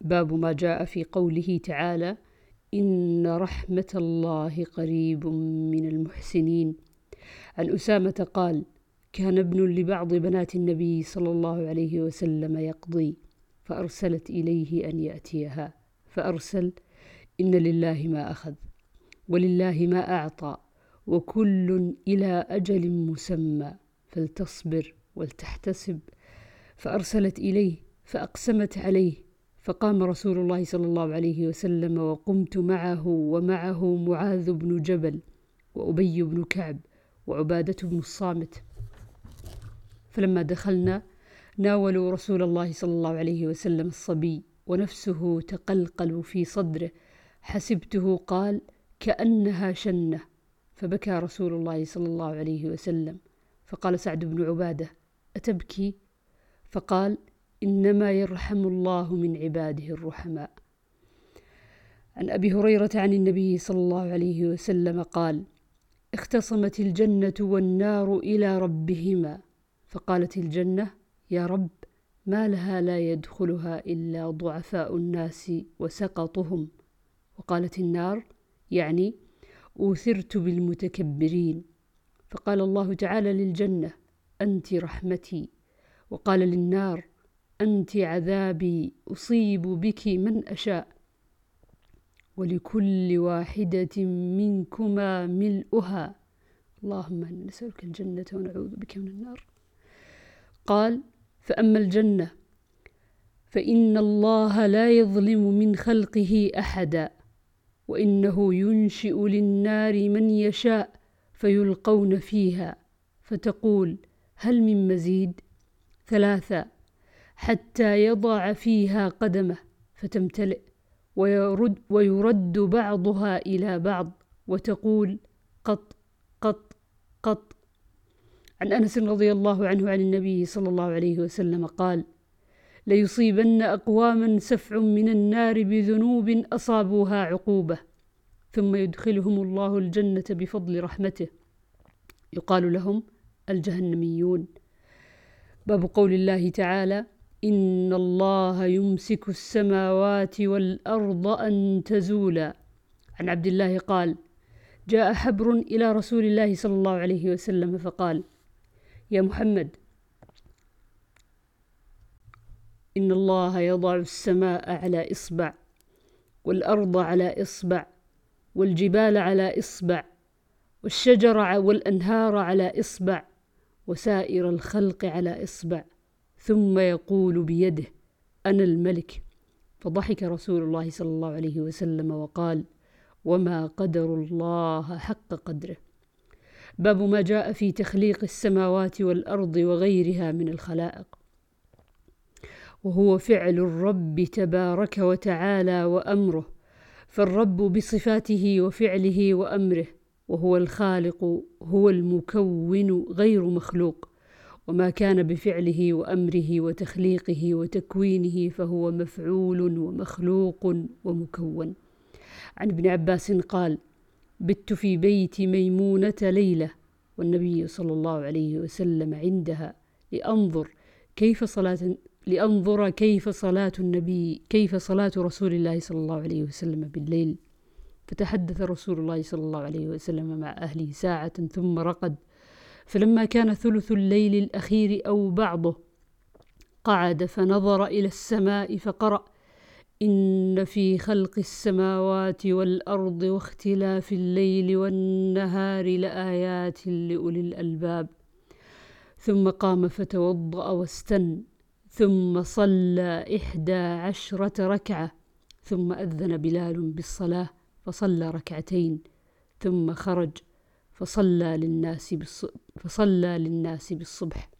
باب ما جاء في قوله تعالى إن رحمة الله قريب من المحسنين. عن أسامة قال كان ابن لبعض بنات النبي صلى الله عليه وسلم يقضي فأرسلت إليه أن يأتيها فأرسل إن لله ما أخذ ولله ما أعطى وكل إلى أجل مسمى فلتصبر ولتحتسب. فأرسلت إليه فأقسمت عليه فقام رسول الله صلى الله عليه وسلم وقمت معه ومعه معاذ بن جبل وأبي بن كعب وعبادة بن الصامت. فلما دخلنا ناولوا رسول الله صلى الله عليه وسلم الصبي ونفسه تقلقل في صدره. حسبته قال كأنها شنة. فبكى رسول الله صلى الله عليه وسلم. فقال سعد بن عبادة أتبكي؟ فقال إنما يرحم الله من عباده الرحماء. عن أبي هريرة عن النبي صلى الله عليه وسلم قال اختصمت الجنة والنار إلى ربهما. فقالت الجنة يا رب ما لها لا يدخلها إلا ضعفاء الناس وسقطهم. وقالت النار يعني أوثرت بالمتكبرين. فقال الله تعالى للجنة أنت رحمتي. وقال للنار أنت عذابي أصيب بك من أشاء. ولكل واحدة منكما ملؤها. اللهم إنا نسألك الجنة ونعوذ بك من النار. قال فأما الجنة فإن الله لا يظلم من خلقه أحدا وإنه ينشئ للنار من يشاء فيلقون فيها. فتقول هل من مزيد؟ ثلاثة حتى يضع فيها قدمه فتمتلئ ويرد, ويرد بعضها إلى بعض وتقول قط قط قط. عن أنس رضي الله عنه عن النبي صلى الله عليه وسلم قال ليصيبن أقواما سفع من النار بذنوب أصابوها عقوبة ثم يدخلهم الله الجنة بفضل رحمته. يقال لهم الجهنميون. باب قول الله تعالى إن الله يمسك السماوات والأرض أن تزولا. عن عبد الله قال جاء حبر إلى رسول الله صلى الله عليه وسلم فقال يا محمد إن الله يضع السماء على إصبع والأرض على إصبع والجبال على إصبع والشجر والأنهار على إصبع وسائر الخلق على إصبع. ثم يقول بيده أنا الملك. فضحك رسول الله صلى الله عليه وسلم وقال وما قدر الله حق قدره. باب ما جاء في تخليق السماوات والأرض وغيرها من الخلائق. وهو فعل الرب تبارك وتعالى وأمره فالرب بصفاته وفعله وأمره وهو الخالق هو المكون غير مخلوق. وما كان بفعله وأمره وتخليقه وتكوينه فهو مفعول ومخلوق ومكون. عن ابن عباس قال بت في بيت ميمونة ليلة والنبي صلى الله عليه وسلم عندها لأنظر كيف صلاة لأنظر كيف صلاة النبي كيف صلاة رسول الله صلى الله عليه وسلم بالليل. فتحدث رسول الله صلى الله عليه وسلم مع أهله ساعة ثم رقد. فلما كان ثلث الليل الأخير أو بعضه قعد فنظر إلى السماء فقرأ إن في خلق السماوات والأرض واختلاف الليل والنهار لآيات لأولي الألباب. ثم قام فتوضأ واستن ثم صلى إحدى عشرة ركعة ثم أذن بلال بالصلاة فصلى ركعتين ثم خرج. فصلى للناس فصلى للناس بالصبح.